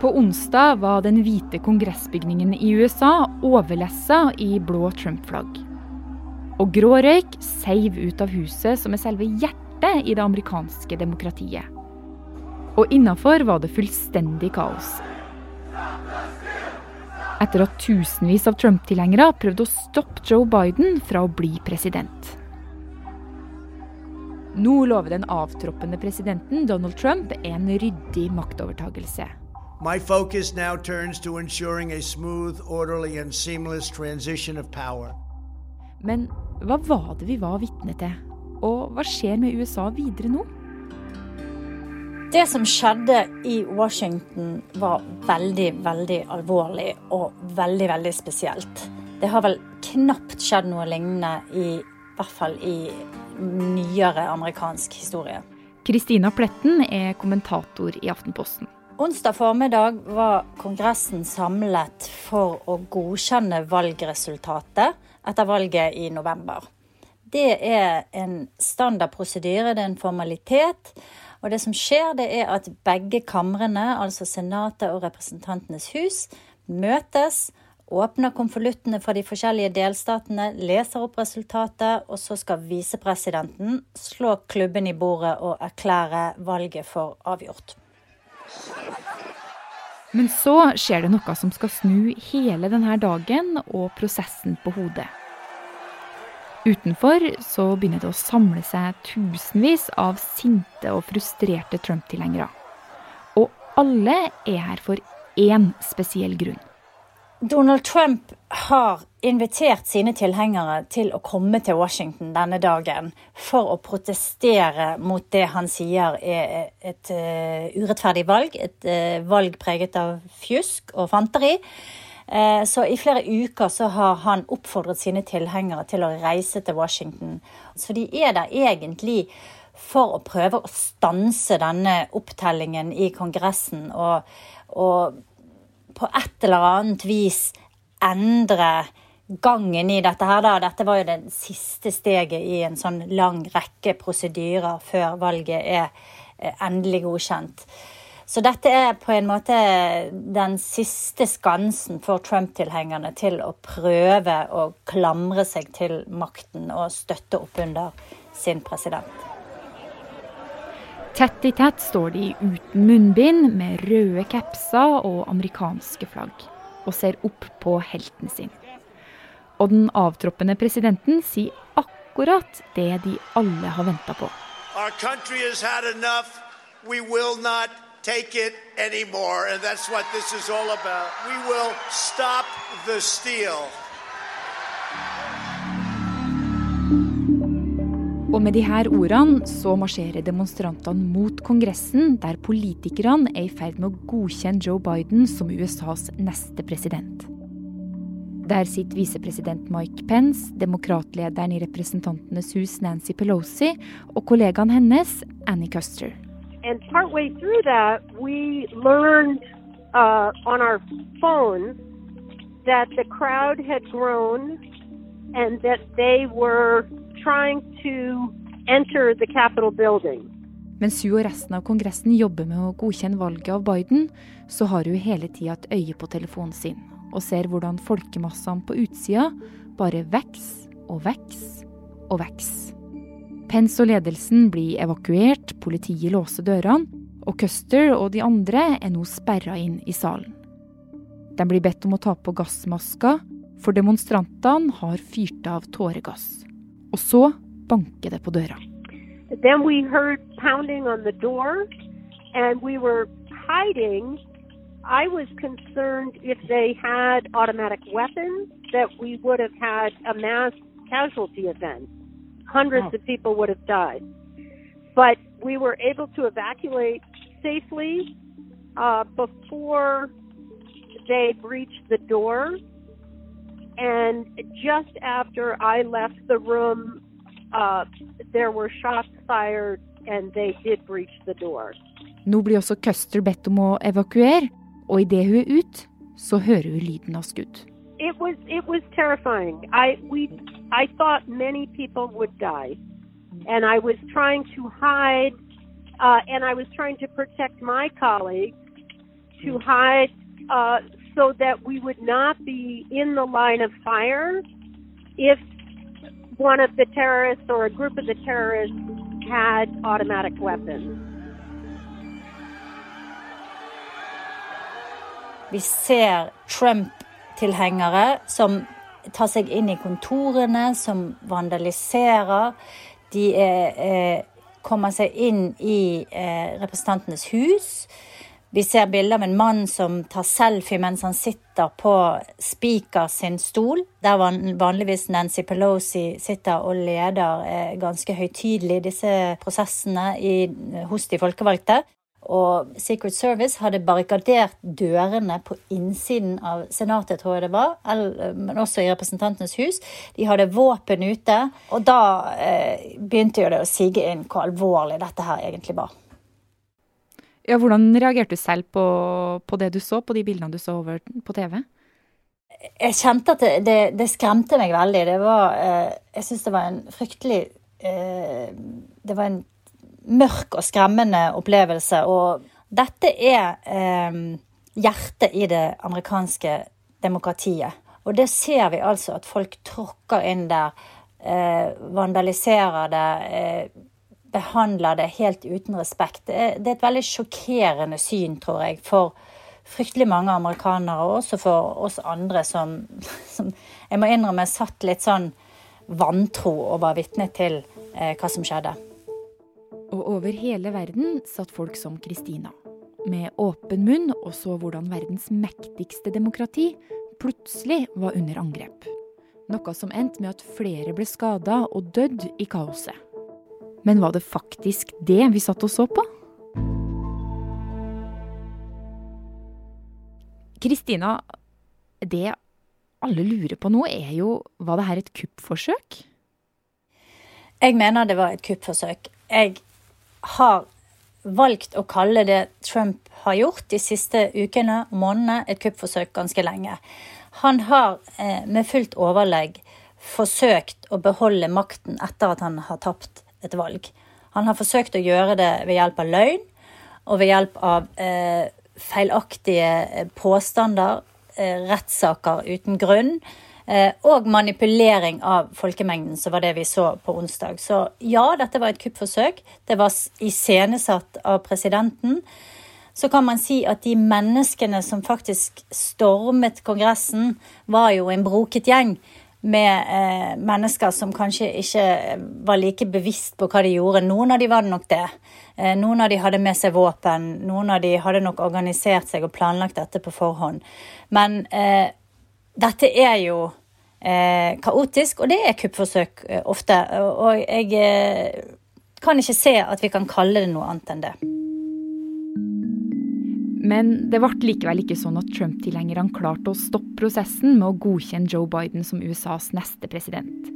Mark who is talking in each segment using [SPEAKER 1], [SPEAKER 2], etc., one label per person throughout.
[SPEAKER 1] På onsdag var den hvite kongressbygningen i USA overlessa i blå Trump-flagg. Og grå røyk seiv ut av huset som er selve hjertet i det amerikanske demokratiet. Og innafor var det fullstendig kaos. Etter at tusenvis av Trump-tilhengere prøvde å stoppe Joe Biden fra å bli president. Nå lover den avtroppende presidenten Donald Trump en ryddig maktovertagelse.
[SPEAKER 2] My focus now turns to ensuring a smooth, orderly, and seamless transition of power.
[SPEAKER 1] Men hva var det vi var vitne til? Og hva skjer med USA videre nå?
[SPEAKER 3] Det som skjedde i Washington var veldig, veldig alvorlig og veldig, veldig spesielt. Det har vel knapt skjedd noe lignende, i, i hvert fall i nyere amerikansk historie.
[SPEAKER 1] Kristina Pletten er kommentator i Aftenposten.
[SPEAKER 3] Onsdag formiddag var Kongressen samlet for å godkjenne valgresultatet etter valget i november. Det er en standardprosedyre, det er en formalitet. Og det som skjer, det er at begge kamrene, altså Senatet og Representantenes hus, møtes, åpner konvoluttene fra de forskjellige delstatene, leser opp resultatet, og så skal visepresidenten slå klubben i bordet og erklære valget for avgjort.
[SPEAKER 1] Men så skjer det noe som skal snu hele denne dagen og prosessen på hodet. Utenfor så begynner det å samle seg tusenvis av sinte og frustrerte Trump-tilhengere. Og alle er her for én spesiell grunn.
[SPEAKER 3] Donald Trump har invitert sine tilhengere til å komme til Washington denne dagen for å protestere mot det han sier er et uh, urettferdig valg. Et uh, valg preget av fjusk og fanteri. Uh, så i flere uker så har han oppfordret sine tilhengere til å reise til Washington. Så de er der egentlig for å prøve å stanse denne opptellingen i Kongressen. og, og på et eller annet vis endre gangen i dette her. Da. Dette var jo det siste steget i en sånn lang rekke prosedyrer før valget er endelig godkjent. Så dette er på en måte den siste skansen for Trump-tilhengerne til å prøve å klamre seg til makten og støtte opp under sin president.
[SPEAKER 1] Tett i tett står de uten munnbind, med røde capser og amerikanske flagg, og ser opp på helten sin. Og den avtroppende presidenten sier akkurat det de alle har venta på.
[SPEAKER 2] Our country has had enough. We will not take it anymore. And that's what this is all about. We will stop the steal.
[SPEAKER 1] Og med de her ordene så marsjerer demonstrantene mot Kongressen, der politikerne er i ferd med å godkjenne Joe Biden som USAs neste president. Der sitter visepresident Mike Pence, demokratlederen i Representantenes hus Nancy Pelosi og kollegaen hennes Annie Custer.
[SPEAKER 4] And partway through that, we learned uh, on our phone that the crowd had grown and that they were trying to enter the Capitol building.
[SPEAKER 1] Mens hun og resten av Kongressen jobber med å godkjenne valget av Biden, så har hun hele tida et øye på telefonen sin og ser hvordan folkemassene på utsida bare vokser og vokser og vokser. Pence og ledelsen blir evakuert, politiet låser dørene, og Custer og de andre er nå sperra inn i salen. De blir bedt om å ta på gassmasker, for demonstrantene har fyrt av tåregass. Og så banker det på døra.
[SPEAKER 4] Then we heard pounding on the door, and we were hiding. I was concerned if they had automatic weapons that we would have had a mass casualty event. Hundreds oh. of people would have died. But we were able to evacuate safely uh, before they breached the door and just after I left the room, uh, there were shots fired and they did breach the door.
[SPEAKER 1] Nå blir også Custer bedt om å evakuere, og idet hun er så hører hun lyden av skudd.
[SPEAKER 4] It was it was terrifying. I we I thought many people would die, and I was trying to hide, uh, and I was trying to protect my colleagues to hide uh, so that we would not be in the line of fire if one of the terrorists or a group of the terrorists had automatic weapons.
[SPEAKER 3] Vi ser Trump-tilhengere som tar seg inn i kontorene, som vandaliserer. De eh, kommer seg inn i eh, representantenes hus. Vi ser bilder av en mann som tar selfie mens han sitter på Speaker sin stol, der vanligvis Nancy Pelosi sitter og leder eh, ganske høytidelig disse prosessene i, hos de folkevalgte. Og Secret Service hadde barrikadert dørene på innsiden av Senatet, tror jeg det var, men også i Representantenes hus. De hadde våpen ute. Og da eh, begynte jo det å sige inn hvor alvorlig dette her egentlig var.
[SPEAKER 1] Ja, hvordan reagerte du selv på, på, det du så, på de bildene du så over på TV?
[SPEAKER 3] Jeg kjente at det, det, det skremte meg veldig. Det var eh, Jeg syns det var en fryktelig eh, Det var en mørk og skremmende opplevelse. Og dette er eh, hjertet i det amerikanske demokratiet. Og det ser vi altså at folk tråkker inn der, eh, vandaliserer det, eh, behandler det helt uten respekt. Det er, det er, et veldig sjokkerende syn, tror jeg, for fryktelig mange amerikanere, og også for oss andre som, som jeg må innrømme satt litt sånn vantro og var vitne til eh, hva som skjedde.
[SPEAKER 1] Og over hele verden satt folk som Kristina, med åpen munn og så hvordan verdens mektigste demokrati plutselig var under angrep. Noe som endte med at flere ble skada og dødd i kaoset. Men var det faktisk det vi satt og så på? Kristina, det alle lurer på nå, er jo var det her et kuppforsøk?
[SPEAKER 3] Jeg mener det var et kuppforsøk. Jeg har valgt å kalle det Trump har gjort de siste ukene og månedene, et kuppforsøk ganske lenge. Han har eh, med fullt overlegg forsøkt å beholde makten etter at han har tapt et valg. Han har forsøkt å gjøre det ved hjelp av løgn og ved hjelp av eh, feilaktige eh, påstander, eh, rettssaker uten grunn og manipulering av folkemengden, som var det vi så på onsdag. Så ja, dette var et kuppforsøk. Det var iscenesatt av presidenten. Så kan man si at de menneskene som faktisk stormet Kongressen, var jo en broket gjeng med eh, mennesker som kanskje ikke var like bevisst på hva de gjorde. Noen av de var det nok det. Eh, noen av de hadde med seg våpen. Noen av de hadde nok organisert seg og planlagt dette på forhånd. Men eh, dette er jo eh, kaotisk, og det er kuppforsøk eh, ofte. Og jeg eh, kan ikke se at vi kan kalle det noe annet enn det.
[SPEAKER 1] Men det ble likevel ikke sånn at Trump-tilhengerne klarte å stoppe prosessen med å godkjenne Joe Biden som USAs neste president.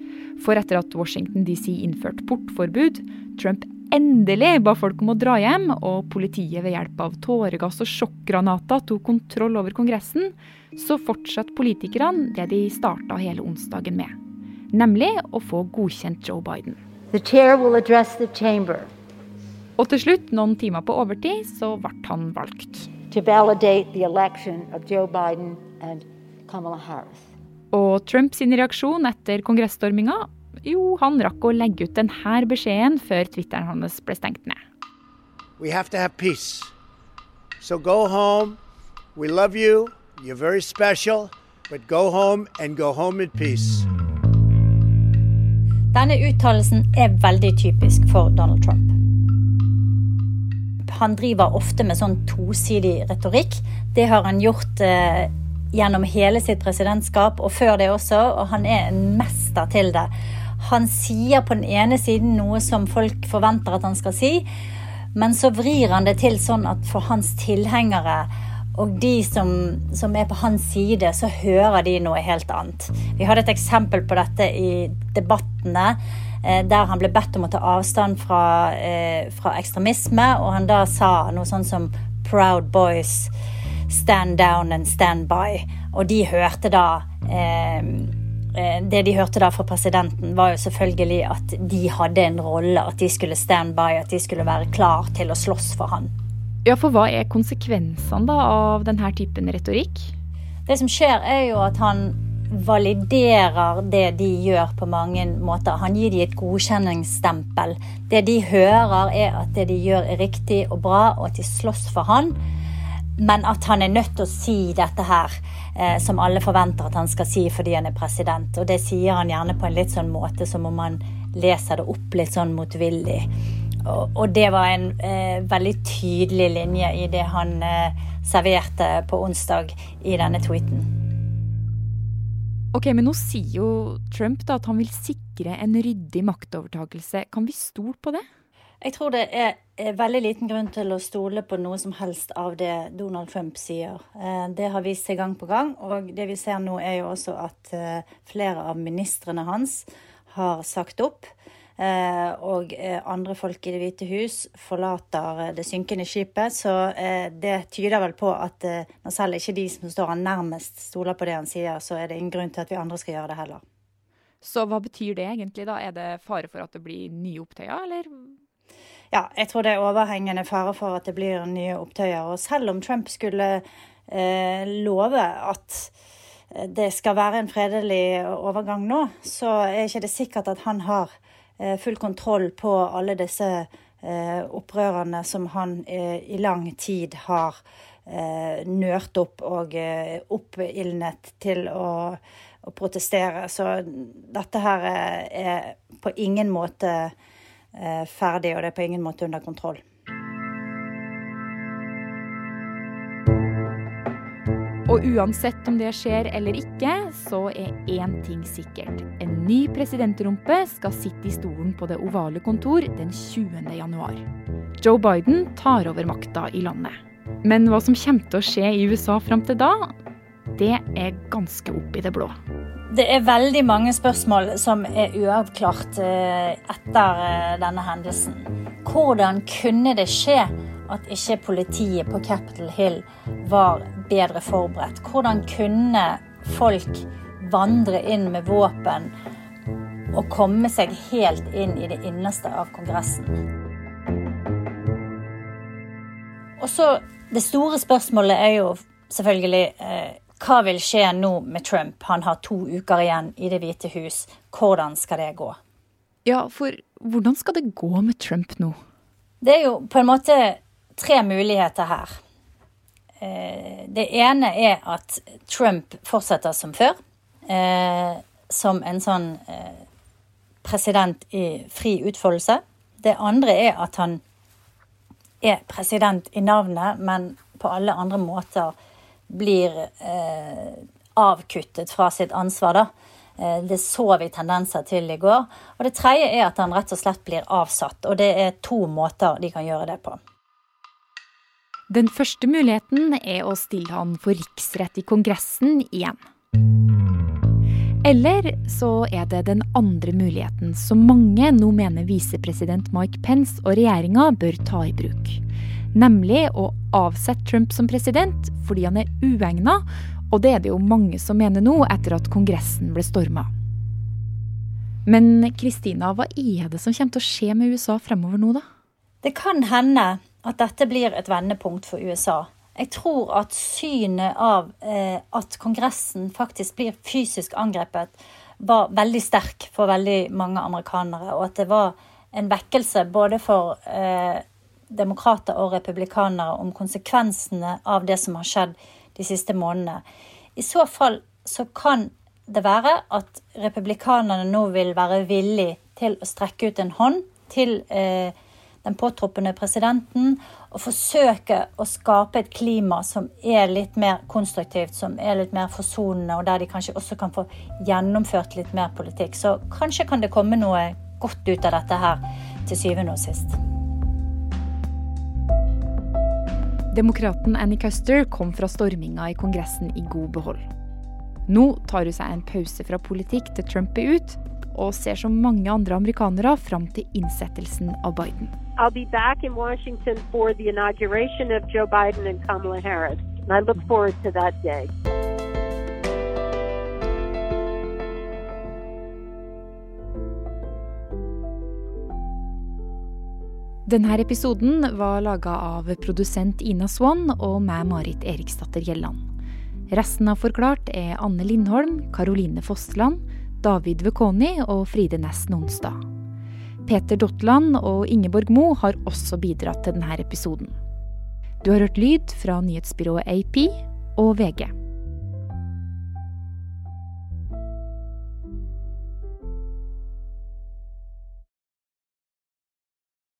[SPEAKER 1] For etter at Washington DC innførte portforbud, Trump endelig ba folk om å dra hjem, og politiet ved hjelp av tåregass og sjokkgranater tok kontroll over Kongressen, så fortsatte politikerne det de starta hele onsdagen med. Nemlig å få godkjent Joe Biden. Og til slutt, noen timer på overtid, så ble han valgt. Og Trumps reaksjon etter kongressstorminga jo, han rakk å legge ut denne beskjeden før Twitteren hans ble stengt ned. We have to have peace. So go home. We love you. You're very special, but go home and go home in peace.
[SPEAKER 3] Denne uttalelsen er veldig typisk for Donald Trump. Han driver ofte med sånn tosidig retorikk. Det har han gjort eh, gjennom hele sitt presidentskap og før det også, og han er en mester til det. Han sier på den ene siden noe som folk forventer at han skal si, men så vrir han det til sånn at for hans tilhengere og de som, som, er på hans side, så hører de noe helt annet. Vi hadde et eksempel på dette i debattene, eh, der han ble bedt om å ta avstand fra, eh, fra, ekstremisme, og han da sa noe sånn som 'Proud boys stand down and stand by'. Og de hørte da eh, eh, Det de hørte da fra presidenten, var jo selvfølgelig at de hadde en rolle, at de skulle stand by, at de skulle være klar til å slåss for han.
[SPEAKER 1] Ja, for hva er konsekvensene da av denne typen retorikk?
[SPEAKER 3] Det som skjer, er jo at han validerer det de gjør på mange måter. Han gir dem et godkjenningsstempel. Det de hører, er at det de gjør er riktig og bra, og at de slåss for han. Men at han er nødt til å si dette her, eh, som alle forventer at han skal si fordi han er president. Og det sier han gjerne på en litt sånn måte som om han leser det opp litt sånn motvillig. Og, og det var en eh, veldig tydelig linje i det han eh, serverte på onsdag i denne tweeten.
[SPEAKER 1] Ok, Men nå sier jo Trump da at han vil sikre en ryddig maktovertakelse. Kan vi stole på det?
[SPEAKER 3] Jeg tror det er, er veldig liten grunn til å stole på noe som helst av det Donald Trump sier. Eh, det har vist seg gang på gang, og det vi ser nå er jo også at eh, flere av ministrene hans har sagt opp. Eh, og eh, andre folk i Det hvite hus forlater eh, det synkende skipet. Så det tyder vel på at når selv ikke de som står han nærmest, stoler på det han sier, så er det ingen grunn til at vi andre skal gjøre det heller.
[SPEAKER 1] Så hva betyr det egentlig, da? Er det fare for at det blir nye opptøyer, eller?
[SPEAKER 3] Ja, jeg tror det er overhengende fare for at det blir nye opptøyer. Og selv om Trump skulle eh, love at det skal være en fredelig overgang nå, så er ikke det sikkert at han har full kontroll på alle disse eh, opprørerne som han eh, i lang tid har nørt opp og oppildnet til å, å, protestere. Så dette her er på ingen måte ferdig, og det er på ingen måte under kontroll.
[SPEAKER 1] Og uansett om det skjer eller ikke, så er én ting sikkert. En ny presidentrumpe skal sitte i stolen på det ovale kontor den 20. januar. Joe Biden tar over makta i landet. Men hva som kommer til å skje i USA fram til da, det er ganske opp i det blå.
[SPEAKER 3] Det er veldig mange spørsmål som er uavklart eh, etter eh, denne hendelsen. Hvordan kunne det skje at ikke politiet på Capitol Hill var bedre forberedt? Hvordan kunne folk vandre inn med våpen og komme seg helt inn i det innerste av Kongressen? Og så Det store spørsmålet er jo selvfølgelig eh, hva vil skje nå med Trump? Han har to uker igjen i Det hvite hus. Hvordan skal det gå?
[SPEAKER 1] Ja, for hvordan skal det gå med Trump nå?
[SPEAKER 3] Det er jo på en måte tre muligheter her. Eh, det ene er at Trump fortsetter som før. Eh, som en sånn eh, president i fri utfoldelse. Det andre er at han er president i navnet, men på alle andre måter blir avkuttet fra sitt ansvar. da. Det så vi tendenser til i går. Og det tredje er at han rett og slett blir avsatt. Og det er to måter de kan gjøre det på.
[SPEAKER 1] Den første muligheten er å stille han for riksrett i Kongressen igjen. Eller så er det den andre muligheten som mange nå mener visepresident Mike Pence og regjeringa bør ta i bruk. Nemlig å avsette Trump som president fordi han er uegna, og det er det jo mange som mener nå etter at Kongressen ble storma. Men Kristina, hva er det som kommer til å skje med USA fremover nå, da?
[SPEAKER 3] Det kan hende at dette blir et vendepunkt for USA. Jeg tror at synet av eh, at Kongressen faktisk blir fysisk angrepet, var veldig sterk for veldig mange amerikanere. Og at det var en vekkelse både for eh, demokrater og republikanere om konsekvensene av det som har skjedd de siste månedene. I så fall så kan det være at republikanerne nå vil være villig til å strekke ut en hånd til eh, den påtroppende presidenten, og forsøke å skape et klima som er litt mer konstruktivt, som er litt mer forsonende, og der de kanskje også kan få gjennomført litt mer politikk. Så kanskje kan det komme noe godt ut av dette her til syvende og sist.
[SPEAKER 1] Demokraten Annie Custer kom fra storminga i Kongressen i god behold. Nå tar hun seg en pause fra politikk til Trump er ut, og ser som mange andre amerikanere fram til innsettelsen av Biden.
[SPEAKER 4] I'll be back in Washington for the inauguration of Joe Biden and Kamala Harris. And I look forward to that day.
[SPEAKER 1] Denne episoden var laga av produsent Ina Swann og meg, Marit Eriksdatter Gjelland. Resten av Forklart er Anne Lindholm, Karoline Fossland, David Vekoni og Fride Næss Nonstad. Peter Dotland og Ingeborg Mo har også bidratt til denne episoden. Du har hørt lyd fra nyhetsbyrået AP og VG.